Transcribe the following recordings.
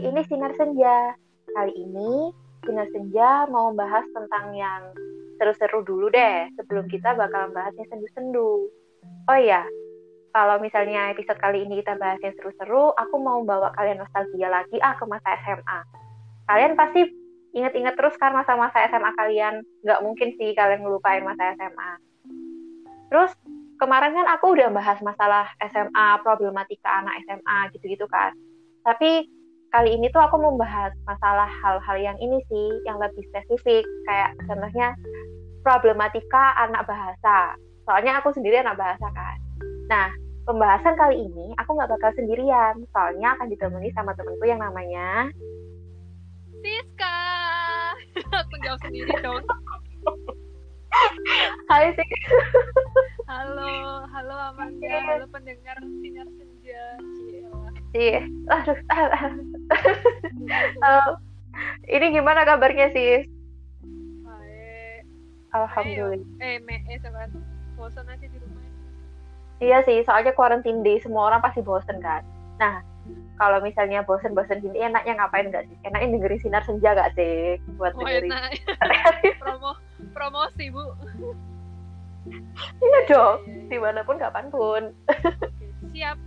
Ini Sinar Senja. Kali ini Sinar Senja mau bahas tentang yang seru-seru dulu deh, sebelum kita bakal bahas yang sendu-sendu. Oh iya, kalau misalnya episode kali ini kita bahas yang seru-seru, aku mau bawa kalian nostalgia lagi ah ke masa SMA. Kalian pasti inget-inget terus kan masa-masa SMA kalian. Nggak mungkin sih kalian ngelupain masa SMA. Terus kemarin kan aku udah bahas masalah SMA, problematika anak SMA gitu-gitu kan. Tapi kali ini tuh aku membahas masalah hal-hal yang ini sih, yang lebih spesifik. Kayak contohnya problematika anak bahasa. Soalnya aku sendiri anak bahasa kan. Nah, pembahasan kali ini aku nggak bakal sendirian. Soalnya akan ditemani sama temenku yang namanya... Siska. aku jawab sendiri dong. Hai Siska. halo, halo Amanda, halo pendengar sinar senja. Cielah. Iya. Aduh. uh, ini gimana kabarnya? Baik. Alhamdulillah. Eh, me, eh. Bosan aja di rumah. Iya sih, soalnya quarantine day semua orang pasti bosen kan. Nah, kalau misalnya bosen-bosen gini enaknya ngapain nggak sih? Enaknya dengerin sinar senja gak sih? Buat Oh, dengerin. enak. Promo, promosi, Bu. iya dong, Iya, iya. di mana pun kapan pun. Oke, siap.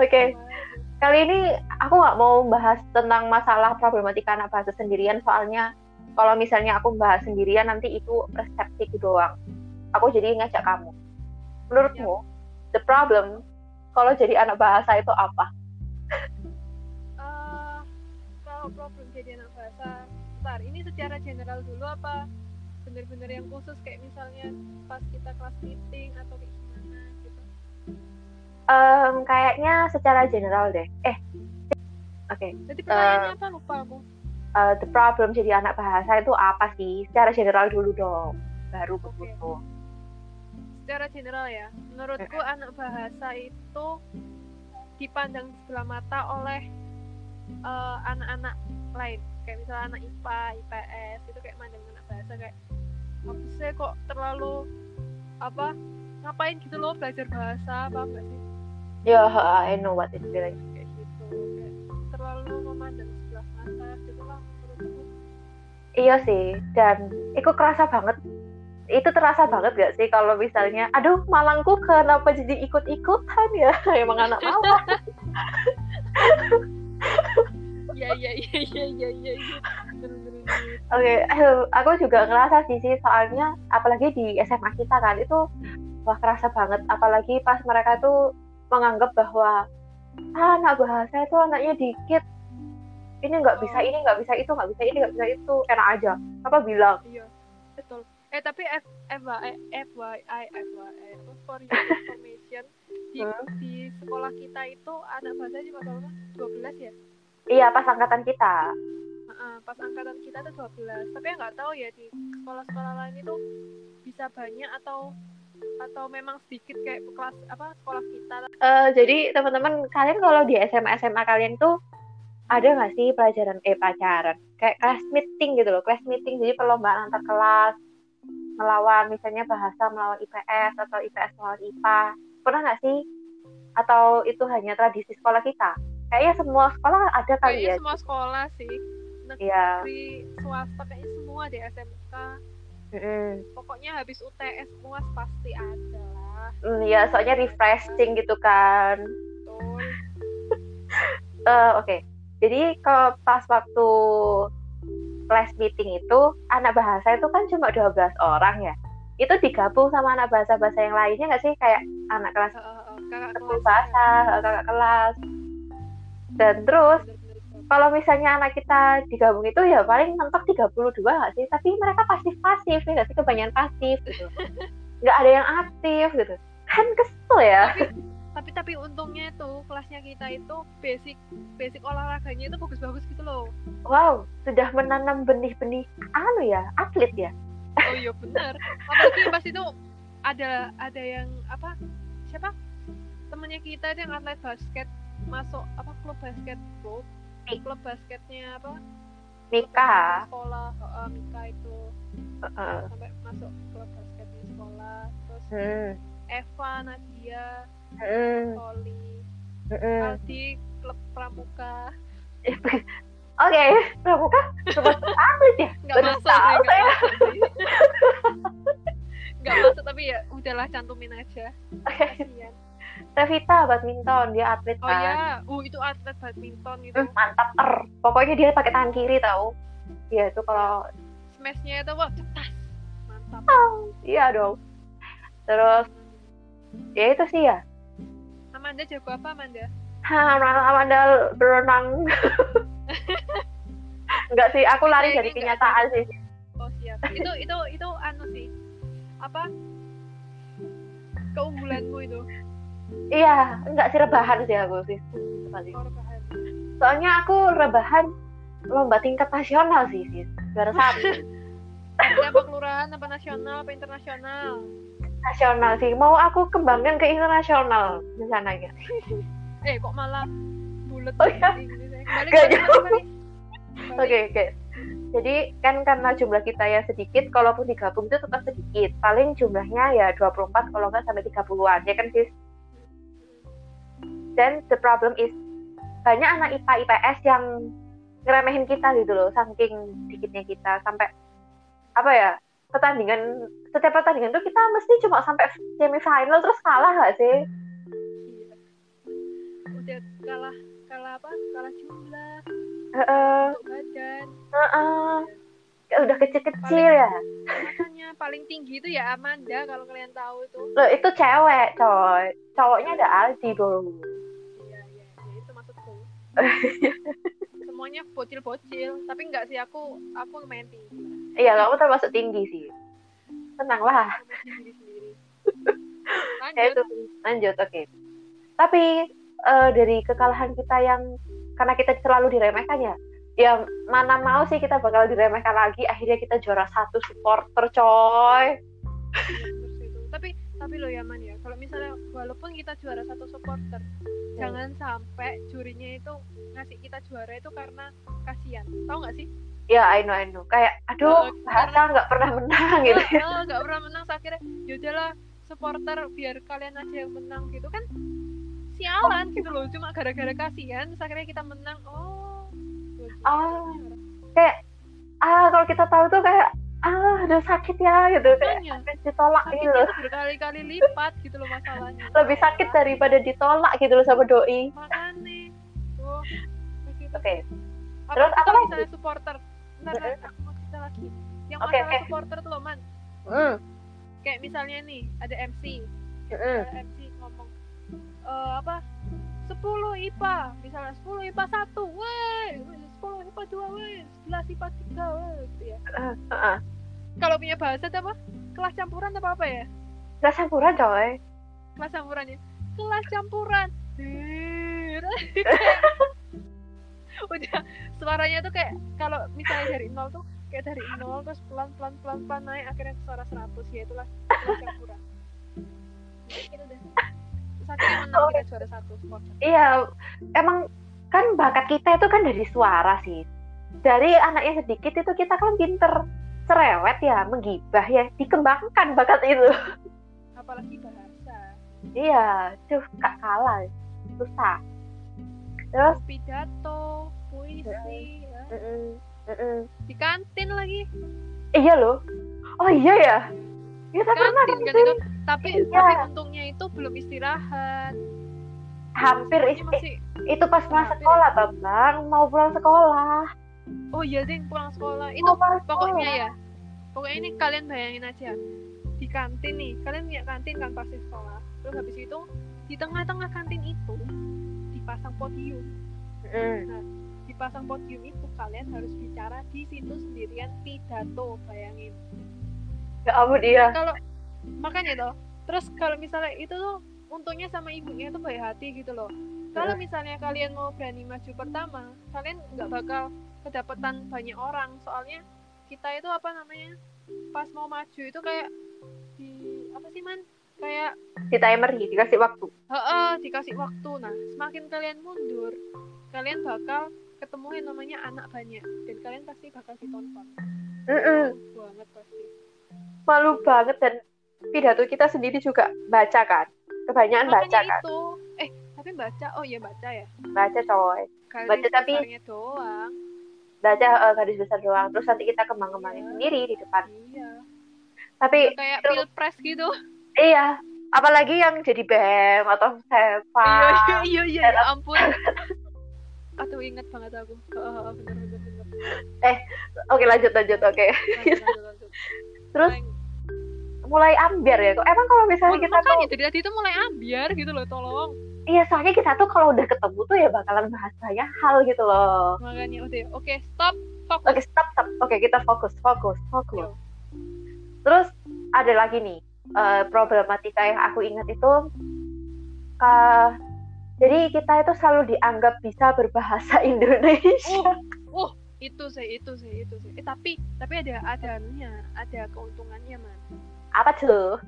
Oke, Gimana? kali ini aku nggak mau bahas tentang masalah problematika anak bahasa sendirian, soalnya kalau misalnya aku bahas sendirian nanti itu persepsiku doang. Aku jadi ngajak kamu. Menurutmu, the problem kalau jadi anak bahasa itu apa? Eh, kalau problem jadi anak bahasa, ntar ini secara general dulu apa bener-bener yang khusus kayak misalnya pas kita kelas meeting atau kayak gimana gitu. Em, kayaknya secara general deh. Eh, oke. Jadi pertanyaannya apa lupa aku. eh, the problem jadi anak bahasa itu apa sih? Secara general dulu dong, baru situ. Secara general ya, menurutku anak bahasa itu dipandang sebelah mata oleh eh, anak-anak lain. Kayak misalnya anak IPA, IPS itu kayak mandang anak bahasa kayak apa sih kok terlalu apa ngapain gitu loh belajar bahasa apa enggak sih? Ya, I know what it feeling. kayak gitu kayak terlalu memandang sebelah mata gitu lah Iya sih, dan itu kerasa banget. Itu terasa banget gak sih kalau misalnya, aduh Malangku kenapa jadi ikut-ikutan ya? Emang anak Malang. iya iya iya iya iya iya iya bener bener bener. Oke, eh, aku juga ngerasa sih sih, soalnya apalagi di SMA kita kan itu wah kerasa banget. Apalagi pas mereka tuh menganggap bahwa ah, anak bahasa itu anaknya dikit. Ini nggak bisa, ini nggak bisa itu, nggak bisa ini, nggak bisa itu. Enak aja. Apa bilang? iya betul eh tapi F FYI FYI FYI apa, for your information di, Hmm. di sekolah kita itu anak bahasa cuma berapa 12 ya Iya, pas angkatan kita. Pas angkatan kita tuh 12 tapi nggak tahu ya di sekolah-sekolah lain itu bisa banyak atau atau memang sedikit kayak kelas apa sekolah kita Eh, jadi teman-teman kalian kalau di SMA SMA kalian tuh ada nggak sih pelajaran eh pelajaran kayak class meeting gitu loh class meeting. Jadi perlombaan antar kelas melawan misalnya bahasa melawan IPS atau IPS melawan IPA pernah nggak sih? Atau itu hanya tradisi sekolah kita? Kayaknya semua sekolah ada kali kayaknya ya. semua sekolah sih. Iya. negeri swasta kayaknya semua di SMK Mm-mm. pokoknya habis UTS semua pasti ada lah Mm, Iya, soalnya refreshing gitu kan. betul Eh, Oke, jadi kalau pas waktu class meeting itu anak bahasa itu kan cuma 12 orang ya. Itu digabung sama anak bahasa-bahasa yang lainnya nggak sih kayak anak kelas eh, kakak kelas bahasa, kakak kelas. Dan terus kalau misalnya anak kita digabung itu ya paling mentok 32 nggak sih? Tapi mereka pasif-pasif ya nggak sih kebanyakan pasif gitu. Nggak ada yang aktif gitu. Kan kesel ya. tapi tapi untungnya itu kelasnya kita itu basic basic olahraganya itu bagus-bagus gitu loh Wow, sudah menanam benih-benih anu ya, atlet ya. oh iya benar apalagi pas itu ada ada yang apa siapa temennya kita yang atlet basket masuk apa klub basket klub. Klub basketnya apa Mika. sekolah uh, Mika itu Heeh. sampai masuk klub basketnya sekolah terus Hmm. Eva Nadia Hmm. Soli Hmm. Aldi klub pramuka Oke, pramuka termasuk atlet ya? nggak Baru masuk tahu nggak saya. nggak masuk tapi ya udahlah cantumin aja Oke, Kasian. Revita badminton dia atlet oh kan. ya uh itu atlet badminton gitu Hmm, mantap er. Pokoknya dia pakai tangan kiri tahu. Iya itu kalau smashnya itu wah cetas mantap iya dong. Terus ya itu sih ya. Amanda jago apa Amanda Ha, Amanda berenang. Enggak sih, aku lari Kayaknya dari kenyataan sih. oh siap itu itu itu anu sih apa keunggulanmu itu Iya, enggak sih rebahan sih aku sih. Soalnya aku rebahan lomba tingkat nasional sih, sih. Juara satu. Apa kelurahan apa nasional apa internasional nasional sih. Mau aku kembangkan ke internasional rencananya. eh kok malah bulat Oh, iya. balik. Oke, oke. Jadi kan karena jumlah kita yang sedikit, kalaupun digabung itu tetap sedikit. Paling jumlahnya ya 24 kalau nggak sampai 30-an, ya kan sis? Dan the problem is, banyak anak IPA IPS yang ngeremehin kita gitu loh, saking dikitnya kita. Sampai, apa ya, pertandingan, setiap pertandingan tuh kita mesti cuma sampai semifinal terus kalah nggak sih? Iya. udah kalah kalah apa kalah jumlah Heeh, untuk badan heeh. Ya udah kecil-kecil ya. makanya paling tinggi itu ya Amanda kalau kalian tahu itu Loh, itu cewek, coy. Cowoknya ada Aldi dong. Semuanya bocil-bocil tapi enggak sih aku aku lumayan tinggi Iya, kamu termasuk tinggi sih. Tenanglah. Sendiri Ya itu lanjut lanjut, oke. Tapi eh, dari kekalahan kita yang karena kita selalu diremehkan ya, ya mana mau sih kita bakal diremehkan lagi. Akhirnya kita juara satu supporter, coy. Tapi lo ya man ya kalau misalnya walaupun kita juara satu supporter jangan sampai jurinya itu ngasih kita juara itu karena kasihan tahu nggak sih Ya, I know, I know. Kayak, aduh, bahasa nggak pernah menang gitu. Oh, oh, nggak pernah menang so akhirnya yaudahlah supporter biar kalian aja yang menang gitu kan sialan gitu loh cuma gara-gara kasihan terus akhirnya kita menang oh ya. Ah. Kayak, ah kalau kita tahu tuh kayak, ah aduh sakit ya gitu. Kayak Makanya. habis ditolak gitu loh. berkali-kali lipat gitu loh masalahnya Lebih sakit daripada ditolak gitu loh sama doi. makanya begitu. Oke. apa Terus apa lagi? misalnya supporter Mm-mm. kan, aku mau cerita lagi yang Oke, masalah oke. supporter tuh loh man Hmm. kayak misalnya nih ada MC Mm-mm. ada MC ngomong eh, apa 10 IPA misalnya 10 IPA 1 weh 10 IPA 2 weh 11 IPA 3 weh gitu ya Ah, ah, ah. Kalau punya bahasa itu apa? Kelas campuran apa apa ya? Nggak campuran coy. kelas campurannya kelas campuran. Udah suaranya tuh kayak kalau misalnya dari nol tuh kayak dari nol terus pelan pelan pelan pelan naik akhirnya suara 100 ya itulah kelas campuran. Deh. Akhirnya menang kita juara satu Iya, emang kan bakat kita itu kan dari suara sih. Dari anaknya sedikit itu kita kan pinter cerewet ya, menggibah ya, dikembangkan bakat itu. apalagi bahasa Iya, tuh gak kalah, susah. Terus, pidato puisi ya. mm-mm, mm-mm. di kantin lagi iya loh. Oh iya ya. Kita pernah kantin kan itu tapi Iya. tapi untungnya itu belum istirahat hampir masih itu pas pulang sekolah, Bambang. Mau pulang sekolah. Oh iya deh pulang sekolah. Itu pulang pokoknya sekolah. ya. Pokoknya ini kalian bayangin aja. Di kantin nih kalian punya kantin kan pasti sekolah. Terus habis itu di tengah-tengah kantin itu dipasang podium. Mm. dipasang podium itu kalian harus bicara di situ sendirian pidato bayangin. Ya ampun iya. kalau makanya toh terus kalau misalnya itu tuh untungnya sama ibunya tuh baik hati gitu loh. Kalau misalnya kalian mau berani maju pertama kalian nggak bakal kedapatan banyak orang. Soalnya kita itu apa namanya pas mau maju itu kayak di apa sih man? Kayak Di timer dikasih waktu. heeh dikasih waktu. Nah semakin kalian mundur kalian bakal ketemu yang namanya anak banyak. Dan kalian pasti bakal ditonton. Mm-mm. Malu banget pasti. Malu banget dan pidato kita sendiri juga baca kan? Kebanyakan baca makanya kan? itu. Eh tapi baca? Oh iya baca ya. Baca coy. Baca tapi- doang baca eh, garis besar doang. Terus nanti kita kembang-kembangin Iya. sendiri di depan. Iya. Tapi kayak itu- pilpres gitu. Iya. Apalagi yang jadi bem atau sepa iya iya iya iya. Ya ampun. Aduh inget banget aku. Heeh, bener bener bener. Oke lanjut lanjut oke. Lanjut, lanjut, lanjut. Terus Mulai- ambiar ya kok. Emang kalau misalnya kita tuh makanya dari tadi itu mulai ambiar gitu loh tolong iya soalnya kita tuh kalau udah ketemu tuh ya bakalan bahas banyak hal gitu loh. Makanya udah oke stop fokus. Oke stop stop. Oke kita fokus fokus fokus. Yo. terus ada lagi nih eh, problematika yang aku ingat itu ka- jadi kita itu selalu dianggap bisa berbahasa Indonesia. Oh itu sih itu sih itu sih. Eh, tapi tapi ada ada ada keuntungannya man. Apa tuh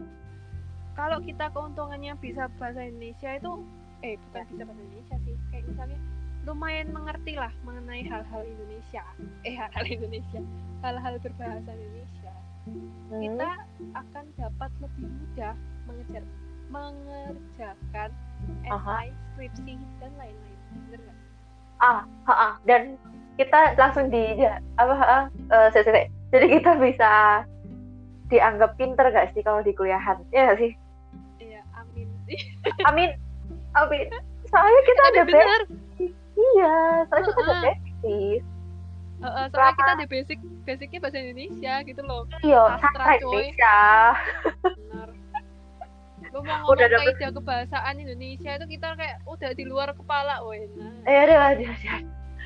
kalau kita keuntungannya bisa bahasa Indonesia itu eh bukan bisa bahasa Indonesia sih. Kayak misalnya lumayan mengerti lah mengenai hal-hal Indonesia. Eh hal-hal Indonesia. Hal-hal berbahasa Indonesia. Hmm. kita akan dapat lebih mudah mengejar mengerjakan esai skripsi dan lain-lain. Bener nggak? Ah ha, ah. dan kita langsung di ya, apa ah, eh, saya- saya- jadi kita bisa dianggap pinter gak sih kalau di kuliahan? Ya nggak sih? Iya amin. Amin amin soalnya kita ada basic. Bener iya soalnya kita ada basic. Heeh, soalnya kita ada basic basicnya bahasa Indonesia gitu loh. Iya Sastra. Indonesia. Benar lu mau Udah ngomong dapet- kaidah kebahasaan Indonesia itu kita kayak udah di luar kepala nah. eh ada ada ada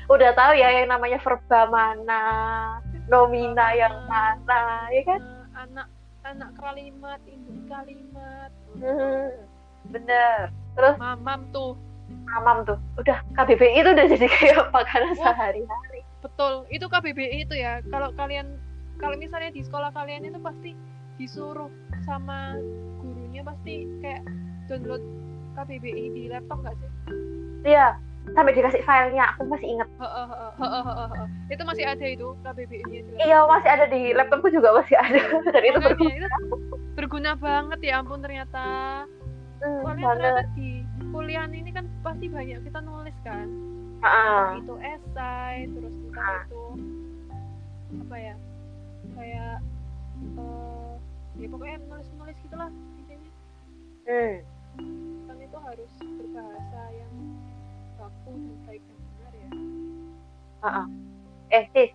udah tahu ya yang namanya verba mana nomina yang mana ya kan? Anak anak kalimat induk kalimat. Hmm, bener terus? Mamam tuh. Mamam tuh. Udah KBBI itu udah jadi kayak makanan sehari-hari. betul. Itu KBBI itu ya. Kalau kalian kalau misalnya di sekolah kalian itu pasti disuruh sama gurunya pasti kayak download KBBI di laptop nggak sih? iya sampai dikasih filenya. Aku masih inget heeh, heeh, heeh. itu masih ada itu KBBI-nya iya masih ada di laptopku juga masih ada. Dan itu Makanya berguna. itu berguna banget ya ampun ternyata Hmm, soalnya banget. ternyata di kuliah ini kan pasti banyak kita nulis kan. Ah, itu esai terus entah Ah. itu apa ya kayak eh ya pokoknya nulis nulis gitulah intinya. Hmm. kan itu harus berbahasa yang baku dan baik dan benar ya. Ah, ah. eh sis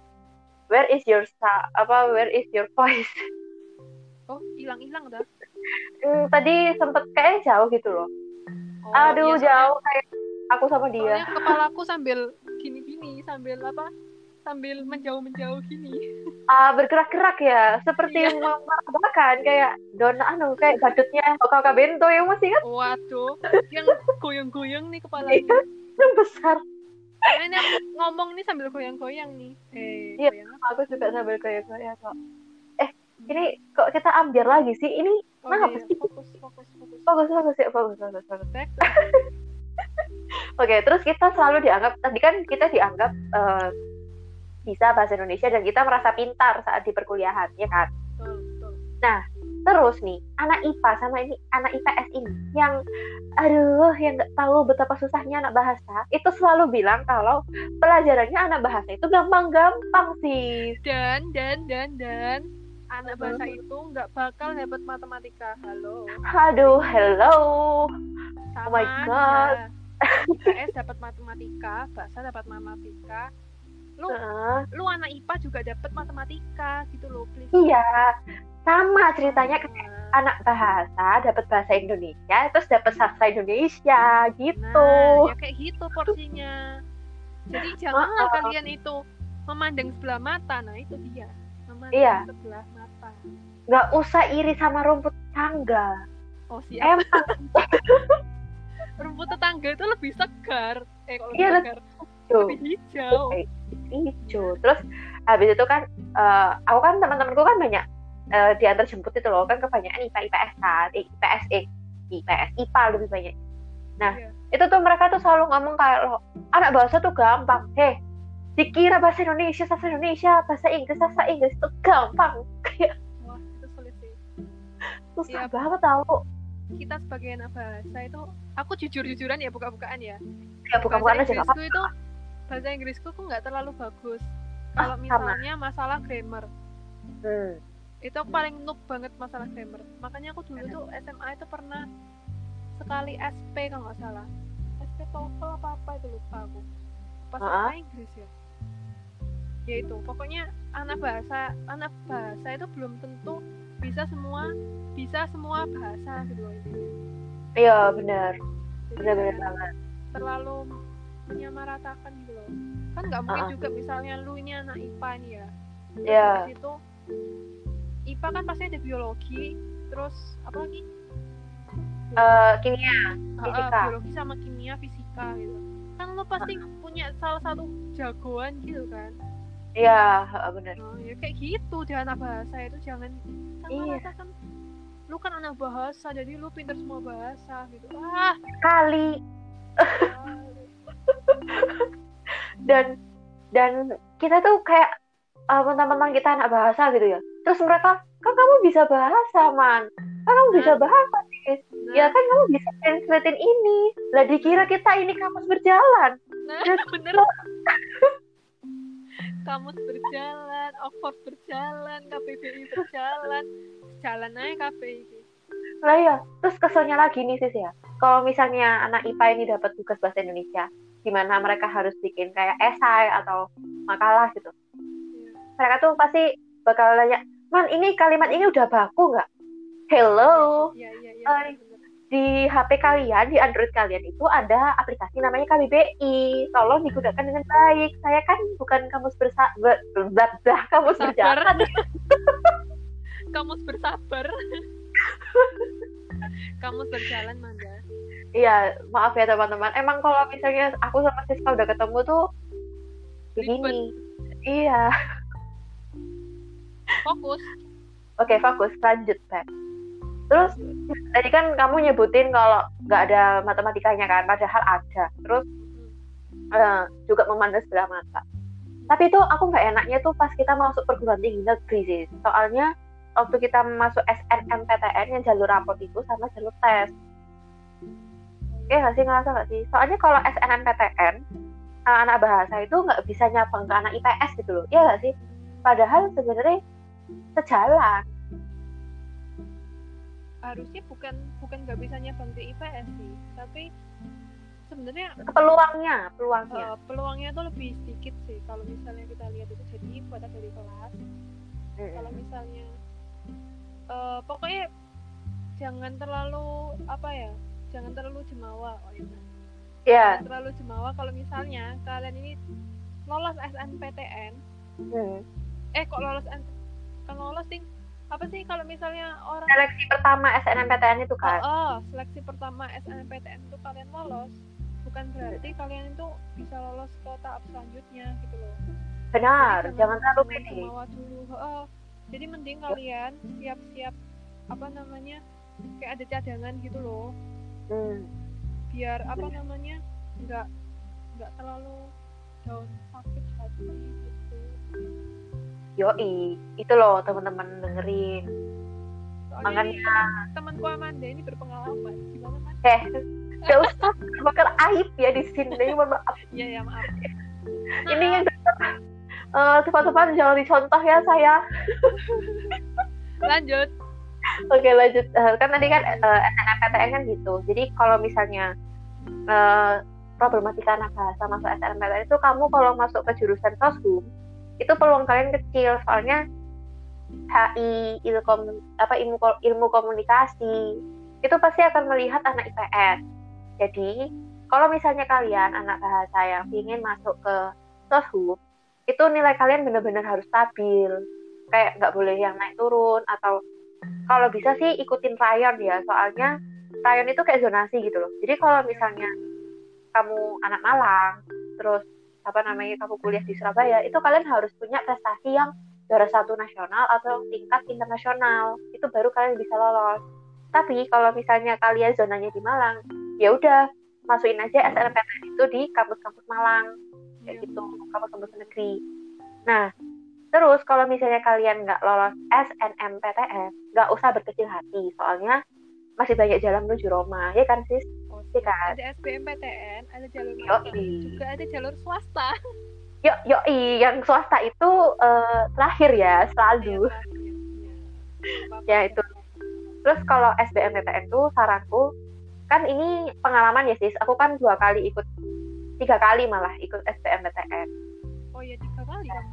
where is your apa where is your voice? Oh hilang hilang dah Hmm, tadi sempet kayak jauh gitu loh. Oh, aduh iya, jauh kayak aku sama dia. soalnya kepalaku sambil gini gini sambil apa sambil menjauh menjauh gini. Ah bergerak-gerak ya seperti Iya. makan kayak dona anu kayak badutnya kakak bento yang masih kan waduh yang goyang-goyang nih kepalanya. Yang besar. Ini aku ngomong nih sambil goyang-goyang nih. Eh Iya. goyang. aku juga sambil kayak kayak kok. Eh ini kok kita ambil lagi sih? Ini Oh, Kenapa iya, fokus fokus fokus. Bagus ya bagus bagus bagus back oke terus kita selalu dianggap tadi kan kita dianggap eh, bisa bahasa Indonesia dan kita merasa pintar saat di perkuliahan ya kan? Betul betul. Terus nih anak IPA sama ini anak IPS ini yang aduh yang nggak tahu betapa susahnya anak bahasa itu selalu bilang kalau pelajarannya anak bahasa itu gampang-gampang sih dan dan dan dan anak bahasa Hmm. itu nggak bakal dapat matematika. Halo. Aduh hello. Sama Oh my God. IPS dapat matematika bahasa dapat matematika. Lu Heeh. lu anak IPA juga dapat matematika gitu loh please. Iya sama ceritanya kayak Nah, anak bahasa dapat bahasa Indonesia terus dapat sastra Indonesia gitu. Nah ya kayak gitu porsinya. Jadi janganlah Oh, oh. kalian itu memandang sebelah mata nah itu dia Iya. sebelah mata. Nggak usah iri sama rumput tangga oh siap. Emang. Rumput tetangga itu lebih segar. Eh kalau Iya, lebih segar? lebih hijau. Hijau. Terus habis itu kan eh, aku kan teman-temanku kan banyak eh, diantar jemput itu loh. Kan kebanyakan IPA IPS kan? Eh, IPS eh IPS IPA lebih banyak. Nah Iya. itu tuh mereka tuh selalu ngomong kayak lo anak bahasa tuh gampang. Heh dikira bahasa Indonesia bahasa Indonesia bahasa Inggris bahasa Inggris. Itu gampang. Wah itu sulit sih. susah Iya. banget tau. Kita sebagai anak bahasa itu aku jujur-jujuran ya buka-bukaan ya. Ya bukan bukan bahasa aja apa itu bahasa Inggrisku tuh nggak terlalu bagus. Kalau Ah, sama. misalnya masalah grammar. Hmm. itu aku paling noob banget masalah grammar. Makanya aku dulu tuh SMA itu pernah sekali SP kalau nggak salah. SP TOEFL apa apa itu lupa aku. Pas Ah. bahasa Inggris ya ya itu. Pokoknya anak bahasa anak bahasa itu belum tentu bisa semua bisa semua bahasa gitu loh iya benar. Benar-benar banget. terlalu menyamaratakan gitu loh. Kan nggak mungkin Ah. juga misalnya lu ini anak IPA nih ya. Terus itu IPA kan pasti ada biologi terus apa lagi? Eh, kimia Ah, ah, fisika. biologi sama kimia fisika gitu. Kan lo pasti punya salah satu jagoan gitu kan iya benar nah, ya kayak gitu di anak bahasa itu jangan Iya. sama kan lu kan anak bahasa jadi lu pinter semua bahasa gitu. Ah. Kali. Dan dan kita tuh kayak uh, mentang-mentang kita anak bahasa gitu ya. Terus mereka kan kamu bisa bahasa man? Kan kamu bisa Nah. bahasa sis nah, ya kan kamu bisa translatein ini. Lah dikira kita ini kamus berjalan. Nah bener kamus berjalan Oxford berjalan KBBI berjalan jalan aja KBI lah ya terus keselnya lagi nih sis ya. Kalau misalnya anak IPA ini dapat tugas bahasa Indonesia gimana mereka harus bikin kayak esai atau makalah gitu? Mereka tuh pasti bakal nanya man ini kalimat ini udah baku nggak? Hello. Iya iya iya Ay. bener. Di HP kalian, di Android kalian itu ada aplikasi namanya KBBI. Tolong digunakan dengan baik. Saya kan bukan kamus bersa ber, ber- ber- kamus Sabar. berjalan. kamus bersabar kamus berjalan manda Iya, maaf ya teman-teman. Emang kalau misalnya aku sama Siska udah ketemu tuh begini. Iya. fokus Oke, fokus. Lanjut, Pak. Terus tadi kan kamu nyebutin kalau nggak ada matematikanya kan, padahal ada. Terus eh, juga memandang sebelah mata. Tapi itu aku nggak enaknya tuh pas kita masuk perguruan tinggi negeri sih. Soalnya waktu kita masuk SNMPTN yang jalur rapot itu sama jalur tes. Iya nggak sih ngerasa nggak sih? Soalnya kalau SNMPTN anak bahasa itu nggak bisa nyabang ke anak IPS gitu loh. Iya nggak sih? Padahal sebenarnya sejalan. Harusnya bukan bukan nggak bisa nyabang ke IPS sih tapi sebenarnya Peluangnya, peluangnya. eh, peluangnya tuh lebih sedikit sih kalau misalnya kita lihat itu jadi buat dari kelas Mm-mm. kalau misalnya eh, pokoknya jangan terlalu apa ya jangan terlalu jemawa oh iya Iya. jangan terlalu jemawa kalau misalnya kalian ini lolos SNPTN Hmm. eh kok lolos kan lolos ting apa sih kalau misalnya orang Seleksi pertama SNMPTN itu oh, kan. oh, seleksi pertama SNMPTN itu kalian lolos bukan berarti kalian itu bisa lolos ke tahap selanjutnya gitu loh Benar, Jadi jangan terlalu pede. dulu oh, jadi mending kalian siap-siap apa namanya kayak ada cadangan gitu loh Hmm. biar apa Benar. namanya nggak nggak terlalu down sakit hati gitu Yoi, itu loh teman-teman dengerin. soalnya Makanya, temanku Amanda ini berpengalaman gimana man eh, gak usah bakal aib ya di sini. Mohon maaf. iya ya maaf Ini yang eh teman-teman jangan dicontoh ya saya. lanjut Oke lanjut. Eh, kan tadi kan eh, SNMPTN kan gitu. Jadi kalau misalnya eh, problematika anak bahasa masuk SNMPTN itu kamu kalau masuk ke jurusan soshum itu peluang kalian kecil soalnya HI ilkom apa ilmu ilmu komunikasi itu pasti akan melihat anak IPS. Jadi kalau misalnya kalian anak bahasa yang ingin masuk ke soshum itu nilai kalian benar-benar harus stabil. Kayak nggak boleh yang naik turun atau kalau bisa sih ikutin rayon ya. Soalnya rayon itu kayak zonasi gitu loh. Jadi kalau misalnya kamu anak Malang terus apa namanya kamu kuliah di Surabaya itu kalian harus punya prestasi yang juara satu nasional atau tingkat internasional. Itu baru kalian bisa lolos. Tapi kalau misalnya kalian zonanya di Malang ya udah masukin aja SNMPTN itu di kampus-kampus Malang. Kayak Iya. gitu kampus-kampus negeri. Nah terus kalau misalnya kalian nggak lolos SNMPTN nggak usah berkecil hati soalnya masih banyak jalan menuju Roma ya kan sis Oh, Iya kan? Ada SBMPTN, ada jalur master, juga ada jalur swasta. yo yo yang swasta itu eh, terakhir ya selalu terakhir. Iya. Apa-apa, Ya, itu. terus kalau SBMPTN tuh saranku kan ini pengalaman ya sis aku kan dua kali ikut tiga kali malah ikut SBMPTN Oh ya tiga kali kamu.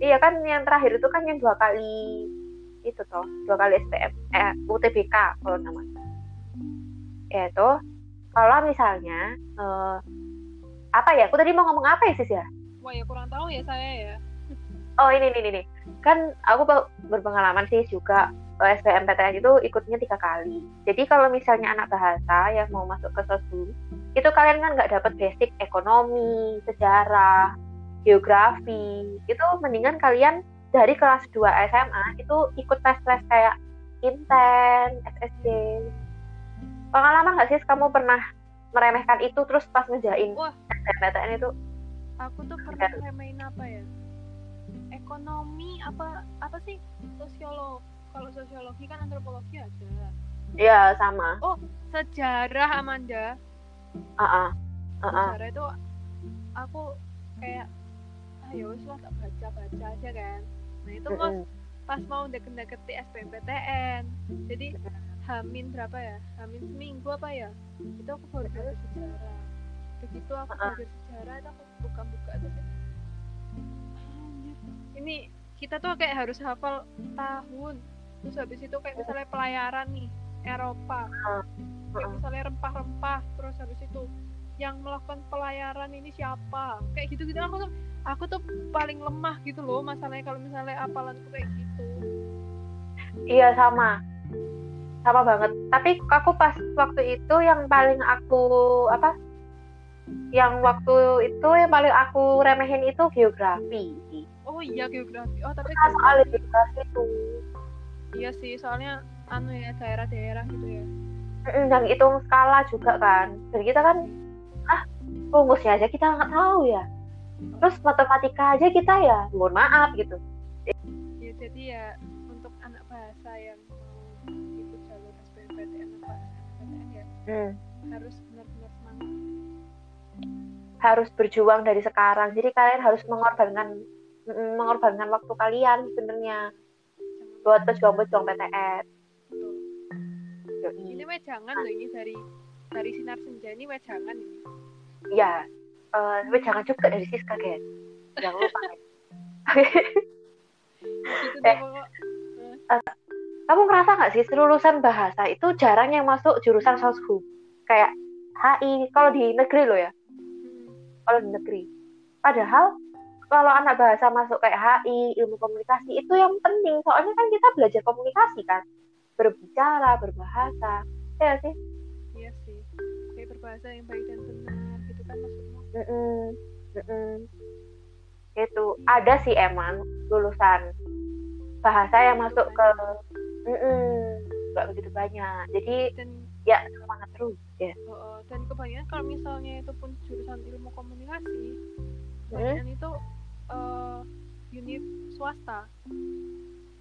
iya kan yang terakhir itu kan yang dua kali itu toh dua kali SBM eh UTBK kalau namanya ya itu kalau misalnya eh, apa ya aku tadi mau ngomong apa ya sis ya Wah ya kurang tahu ya saya ya. Oh ini ini ini kan aku be- berpengalaman sih juga eh, SBMPTN itu ikutnya tiga kali. Jadi kalau misalnya anak bahasa yang mau masuk ke sosum itu kalian kan nggak dapat basic ekonomi, sejarah, geografi. Itu mendingan kalian dari kelas 2 SMA itu ikut tes-tes kayak Inten, SSD. Pengalaman nggak sih kamu pernah meremehkan itu terus pas ngejain Wah. SBMPTN itu? Aku tuh pernah main apa ya? Ekonomi apa apa sih sosiolog? Kalau sosiologi kan antropologi ada. Ya sama. Sejarah Amanda. Ah ah. Ah, ah. Sejarah itu aku kayak ah ya wis lah tak baca-baca aja kan. Nah itu pas Mm-mm. pas mau deket-deket di SBMPTN. Jadi Hamin berapa ya? Hamin seminggu apa ya? Itu aku baru belajar sejarah. Begitu aku belajar sejarah, itu aku buka-buka tuh kayak, "Anjir, Ini kita tuh kayak harus hafal tahun. Terus habis itu kayak misalnya pelayaran nih Eropa. Kayak misalnya rempah-rempah. Terus habis itu yang melakukan pelayaran ini siapa? Kayak gitu-gitu aku tuh aku tuh paling lemah gitu loh masalahnya kalau misalnya hafalanku kayak gitu. Iya sama, sama banget. Tapi aku pas waktu itu yang paling aku apa? Yang waktu itu yang paling aku remehin itu geografi. Oh iya geografi. Oh tapi Nah, soal geografi. itu, Iya sih, soalnya anu ya daerah-daerah gitu ya. Dan hitung skala juga kan. Dan kita kan, ah rumusnya aja kita nggak tahu ya. Terus matematika aja kita ya, mohon maaf gitu. Ya jadi ya untuk anak bahasa yang Hmm. harus benar-benar semangat. Harus berjuang dari sekarang. Jadi kalian harus mengorbankan mengorbankan waktu kalian sebenarnya buat pejuang-pejuang PTN. Ini weh jangan loh ini dari dari sinar senja ini weh jangan ini. Ya, eh, tapi jangan juga dari Siska, guys. Jangan lupa. Gitu Eh. deh pokok. Kamu ngerasa nggak sih lulusan bahasa itu jarang yang masuk jurusan soshum? Kayak HI, kalau di negeri loh ya, Hmm. kalau di negeri. Padahal kalau anak bahasa masuk kayak HI, ilmu komunikasi itu yang penting. Soalnya kan kita belajar komunikasi kan, berbicara, berbahasa. Ya sih. Iya sih. Kayak berbahasa yang baik dan benar gitu kan maksudmu. Mm-mm. Mm-mm. Itu ada sih emang lulusan bahasa yang masuk ke Mm-mm. nggak begitu banyak. Jadi Dan ya semangat terus ya. oh, dan kebanyakan kalau misalnya itu pun jurusan ilmu komunikasi, Hmm? kebanyakan itu eh univ swasta.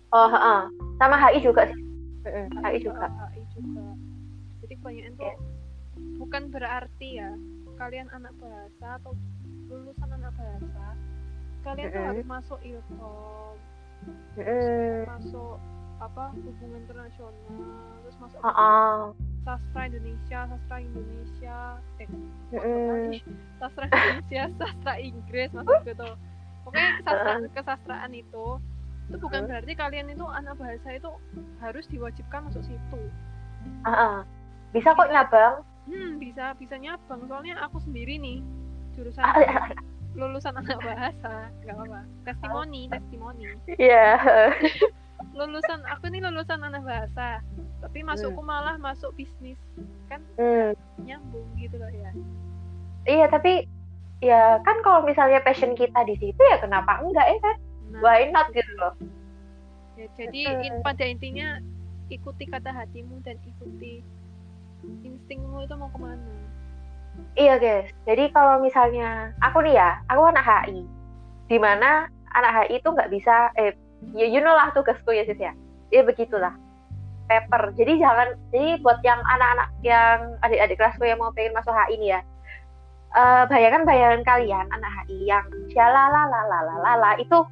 Oh, heeh. sama HI juga sih. Mm-mm, HI juga. HI juga. Jadi kebanyakan tuh Iya. bukan berarti ya kalian anak bahasa atau lulusan anak bahasa kalian tuh Mm-mm. harus masuk ilkom, Mm-mm. masuk apa hubungan internasional, terus masuk Heeh. sastra Indonesia, sastra Indonesia, eh Mm-mm. sastra Indonesia, sastra Inggris masuk gitu. Pokoknya sastra kesastraan itu itu bukan Mm. berarti kalian itu anak bahasa itu harus diwajibkan masuk situ. Heeh. Bisa kok nyabang. Hmm, bisa bisa nyabang soalnya aku sendiri nih jurusan Ah, ah, ah. lulusan anak bahasa, nggak apa-apa. Testimoni, testimoni. Iya. Lulusan aku nih lulusan anak bahasa, tapi masukku malah masuk bisnis. Kan Hmm. nyambung gitu loh ya. Iya, tapi ya kan kalau misalnya passion kita di situ ya kenapa enggak ya kan? Nah, Why not gitu loh. Ya, jadi in- pada intinya ikuti kata hatimu dan ikuti instingmu itu mau ke mana. Iya guys, jadi kalau misalnya aku nih ya, aku anak HI, di mana anak HI itu nggak bisa, eh, ya you know lah tugasku ya sis ya, ya begitulah. paper. Jadi jangan jadi buat yang anak-anak yang adik-adik kelasku yang mau pengen masuk HI ini ya. Uh, bayangkan bayangan kalian anak HI yang shalalalalala itu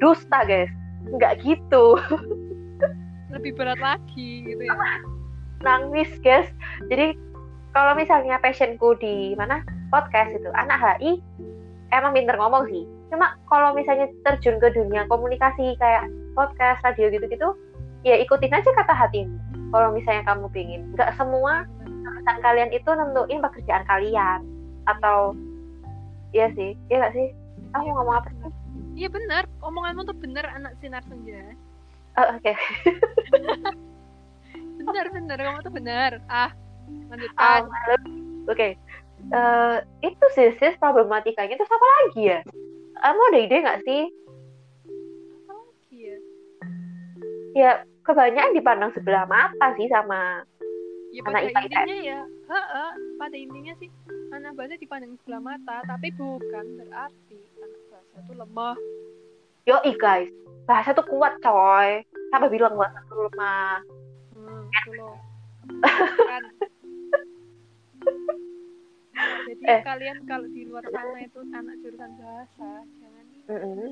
dusta guys. Nggak gitu. Lebih berat lagi gitu ya. Nangis guys. Jadi kalau misalnya passionku di mana podcast itu anak HI emang pinter ngomong sih cuma kalau misalnya terjun ke dunia komunikasi kayak podcast radio gitu-gitu ya ikutin aja kata hatimu. Kalau misalnya kamu pingin. Nggak semua pesan kalian itu nentuin pekerjaan kalian. Atau iya sih. Iya gak sih? Aku ya, ngomong apa sih? Iya benar. Omonganmu tuh benar anak sinar senja. Oh, oke. Okay. benar benar. Kamu tuh benar. Ah lanjutkan. Um, oke. Okay. uh, itu sih sis problematikanya. Itu apa lagi ya kamu ada ide nggak sih? Apa lagi ya ya kebanyakan dipandang sebelah mata sih sama ya, pada anak intinya ya. He -he, pada intinya sih anak bahasa dipandang sebelah mata tapi bukan berarti anak bahasa itu lemah. Yo guys. Bahasa tuh kuat coy. Siapa bilang bahasa tuh lemah? Hmm, eh. kalian kalau di luar sana itu anak jurusan bahasa jangan mm -hmm.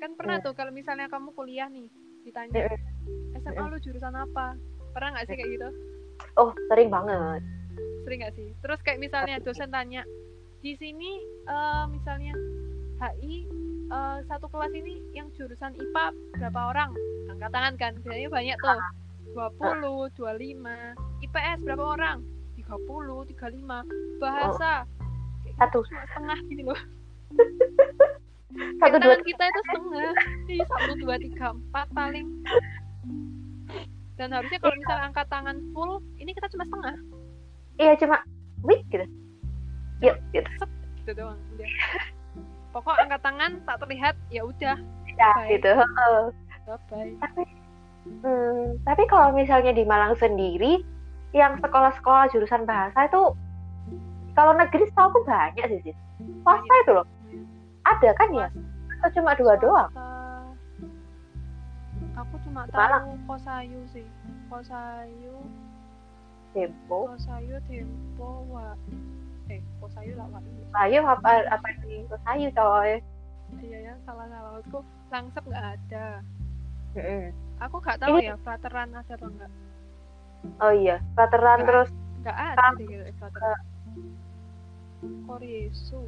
kan pernah mm. tuh kalau misalnya kamu kuliah nih ditanya mm. SMA lu jurusan apa? Pernah nggak sih kayak gitu? Oh sering banget. Sering nggak sih? Terus kayak misalnya dosen tanya di sini uh, misalnya HI uh, eh, satu kelas ini yang jurusan IPA berapa orang? Angkat tangan kan biasanya banyak tuh. 20, 25 IPS berapa orang 30, 35 bahasa oh. satu. Setengah gini loh. Satu dua kita itu setengah. Jadi satu dua tiga empat paling. Dan harusnya kalau misalnya angkat tangan full ini kita cuma setengah. Iya cuma wih gitu. Yuk gitu. Set, gitu doang udah. Pokok angkat tangan tak terlihat ya udah. Ya bye. gitu. Bye bye tapi hmm, tapi kalau misalnya di Malang sendiri yang sekolah-sekolah jurusan bahasa itu kalau negeri setahu aku banyak sih sih swasta itu loh. Ada kan ya? Atau cuma dua doang? Aku cuma tahu kosayu sih. Kosayu. Tempo kosayu tempo wa eh kosayu lah wa kosayu apa apa nih kosayu coy? Iya ya salah salah aku langsep nggak ada. Mm -hmm. aku nggak tahu Ini... ya frateran ada apa enggak oh iya frateran terus. nggak ada deh gitu frateran Koriesu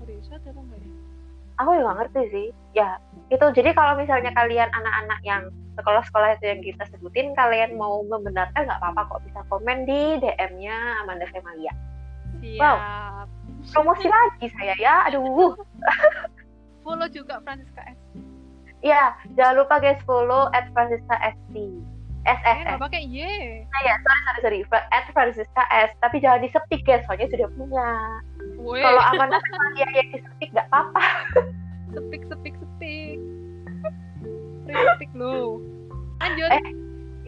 Koriesu ada apa enggak ya? Aku juga ngerti sih. Ya itu jadi kalau misalnya kalian anak-anak yang sekolah-sekolah itu yang kita sebutin kalian mau membenarkan nggak apa-apa kok. Bisa komen di DM-nya Amanda Femalia Siap. wow. Promosi lagi saya ya aduh. Follow juga Francisca S. Ya jangan lupa guys follow at Francisca ST S S S. pakai Y. Nah ya, sorry sorry sorry. At Francisca S. Tapi jangan disepik ya, soalnya sudah punya. Kalau Amanda dia yang disepik nggak apa-apa. sepik sepik sepik. Sepik lo. Lanjut. Eh,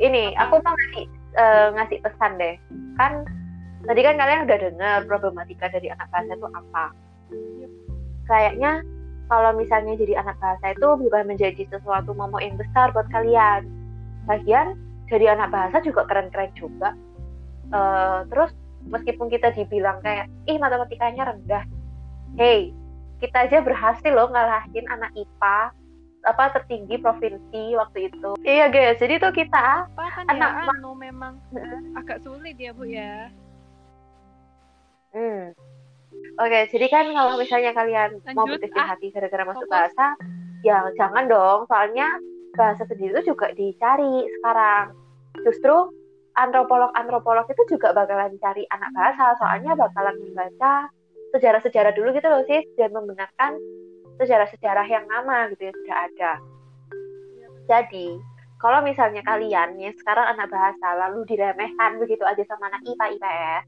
ini apa? aku mau ngasih uh, ngasih pesan deh. Kan tadi kan kalian udah dengar problematika dari anak bahasa itu apa. Yep. Kayaknya kalau misalnya jadi anak bahasa itu bukan menjadi sesuatu momok yang besar buat kalian bagian dari anak bahasa juga keren-keren juga. Uh, terus meskipun kita dibilang kayak ih matematikanya rendah. Hey kita aja berhasil loh ngalahin anak IPA apa tertinggi provinsi waktu itu. Iya guys jadi tuh kita apa kan anak ya, anu memang agak sulit ya bu ya. Hmm. Oke jadi kan kalau misalnya kalian Lanjut, mau berkecil ah, hati gara-gara masuk bahasa ya jangan dong soalnya bahasa sendiri itu juga dicari sekarang. Justru antropolog-antropolog itu juga bakalan cari anak bahasa, soalnya bakalan membaca sejarah-sejarah dulu gitu loh sih, dan membenarkan sejarah-sejarah yang lama gitu ya sudah ada. Jadi, kalau misalnya kalian ya sekarang anak bahasa lalu diremehkan begitu aja sama anak IPA IPS,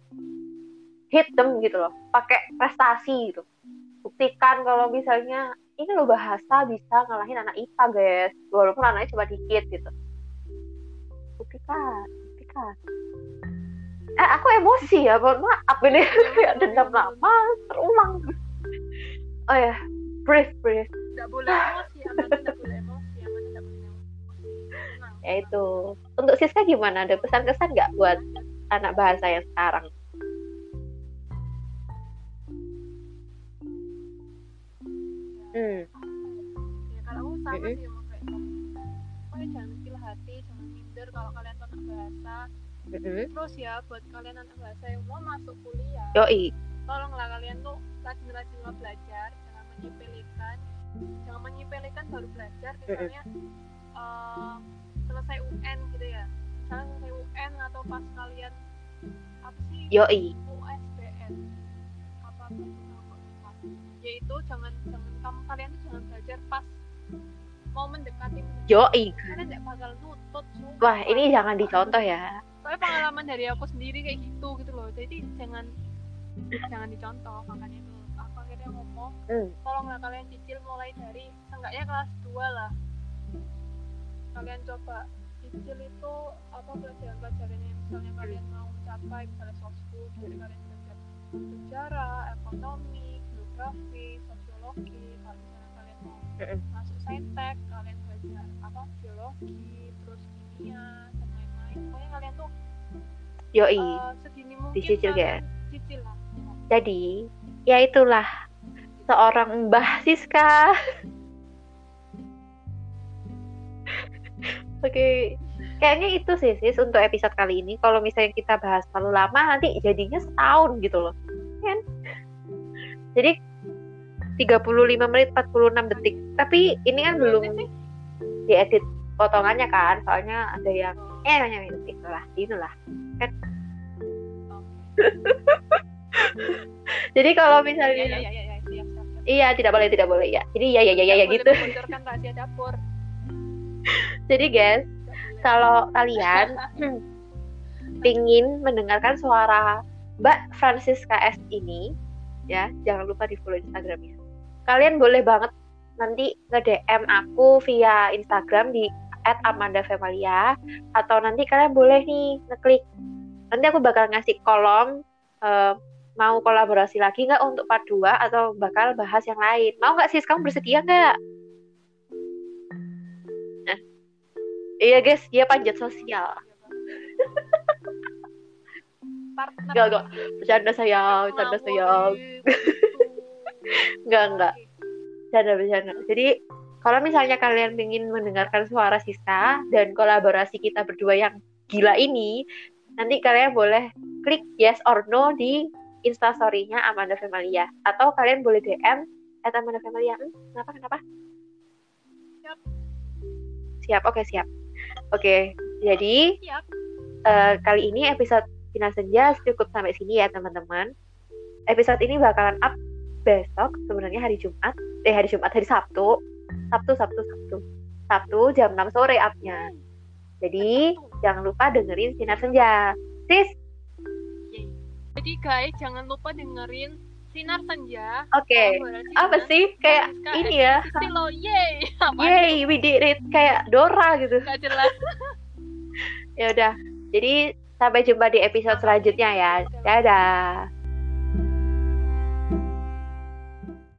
hit them gitu loh, pakai prestasi gitu. Buktikan kalau misalnya ini lo bahasa bisa ngalahin anak IPA guys. Walaupun anaknya cuma dikit gitu. Buktikan buktikan eh aku emosi ya mohon maaf ini kayak dendam lama terulang. Oh ya. Breathe breathe. Tidak boleh emosi aman tidak boleh emosi aman tidak boleh emosi. Ya itu. Untuk Siska gimana? Ada pesan-kesan nggak buat anak bahasa yang sekarang hmm. Ya kalau aku sama Mm-mm. sih emang kayak pokoknya jangan kecil hati jangan minder kalau kalian anak bahasa. Mm-mm. terus ya buat kalian anak bahasa yang mau masuk kuliah yoi. tolonglah kalian tuh rajin-rajin lah belajar jangan menyepelekan. Jangan menyepelekan baru belajar misalnya eh, selesai UN gitu ya. Misalnya selesai UN atau pas kalian apa sih? Yoi. USBN apa lupa. Yaitu jangan jangan kamu kalian tuh jangan belajar pas mau mendekati yoi. Kalian tidak bakal nutut sumpah. wah ini jangan dicontoh ya. Soalnya pengalaman dari aku sendiri kayak gitu gitu loh. Jadi jangan jangan dicontoh makanya tuh aku akhirnya ngomong hmm. tolonglah kalian cicil mulai dari seenggaknya kelas 2 lah. Kalian coba cicil itu apa pelajaran-pelajarannya misalnya kalian mau capai misalnya soskul jadi kalian belajar sejarah ekonomi geografi sosiologi kalau misalnya kalian mau Mm-mm. masuk saintek kalian belajar apa biologi terus kimia dan lain-lain pokoknya kalian tuh yoi eh, sedini mungkin Dicicil, kalian cicil lah jadi ya itulah seorang Mbah Siska Oke, kayaknya itu sih sis untuk episode kali ini. Kalau misalnya kita bahas terlalu lama, nanti jadinya setahun gitu loh. Kan? Jadi 35 menit 46 detik. Tapi ini kan belum diedit potongannya kan, soalnya ada yang eh hanya detik lah, inilah. Kan? Jadi kalau misalnya iya, iya, iya, iya, siap, siap, siap. Iya, tidak boleh, tidak boleh ya. Jadi ya ya ya ya, ya gitu. dapur Jadi guys, kalau kalian pingin mendengarkan suara Mbak Francisca S ini, ya jangan lupa di follow Instagramnya. Kalian boleh banget nanti nge DM aku via Instagram di @amandafemalia atau nanti kalian boleh nih ngeklik. Nanti aku bakal ngasih kolom eh, mau kolaborasi lagi nggak untuk part 2 atau bakal bahas yang lain. Mau nggak sih? Kamu bersedia nggak? Nah, iya guys, dia panjat sosial. Partner Enggak, enggak. Bercanda sayang, bercanda sayang. Enggak, enggak. Bercanda, bercanda. Jadi, kalau misalnya kalian ingin mendengarkan suara Siska dan kolaborasi kita berdua yang gila ini, nanti kalian boleh klik yes or no di instastory-nya Amanda Femalia. Atau kalian boleh DM at Amanda Femalia. Hmm, kenapa, kenapa? Siap. Siap, oke siap. Oke, jadi Siap. eh, kali ini episode Final Senja cukup sampai sini ya teman-teman. Episode ini bakalan up besok sebenarnya hari Jumat, eh hari Jumat hari Sabtu, Sabtu Sabtu Sabtu, Sabtu jam 6 sore upnya. Jadi jangan lupa dengerin Sinar Senja. Sis. Jadi guys, jangan lupa dengerin Sinar Senja. oke. kolaborasi Apa sih kayak Francisca ini ya? Yeay. Apa Yay, we did it kayak Dora gitu. Gak jelas. Ya udah. Jadi sampai jumpa di episode selanjutnya ya. Dadah.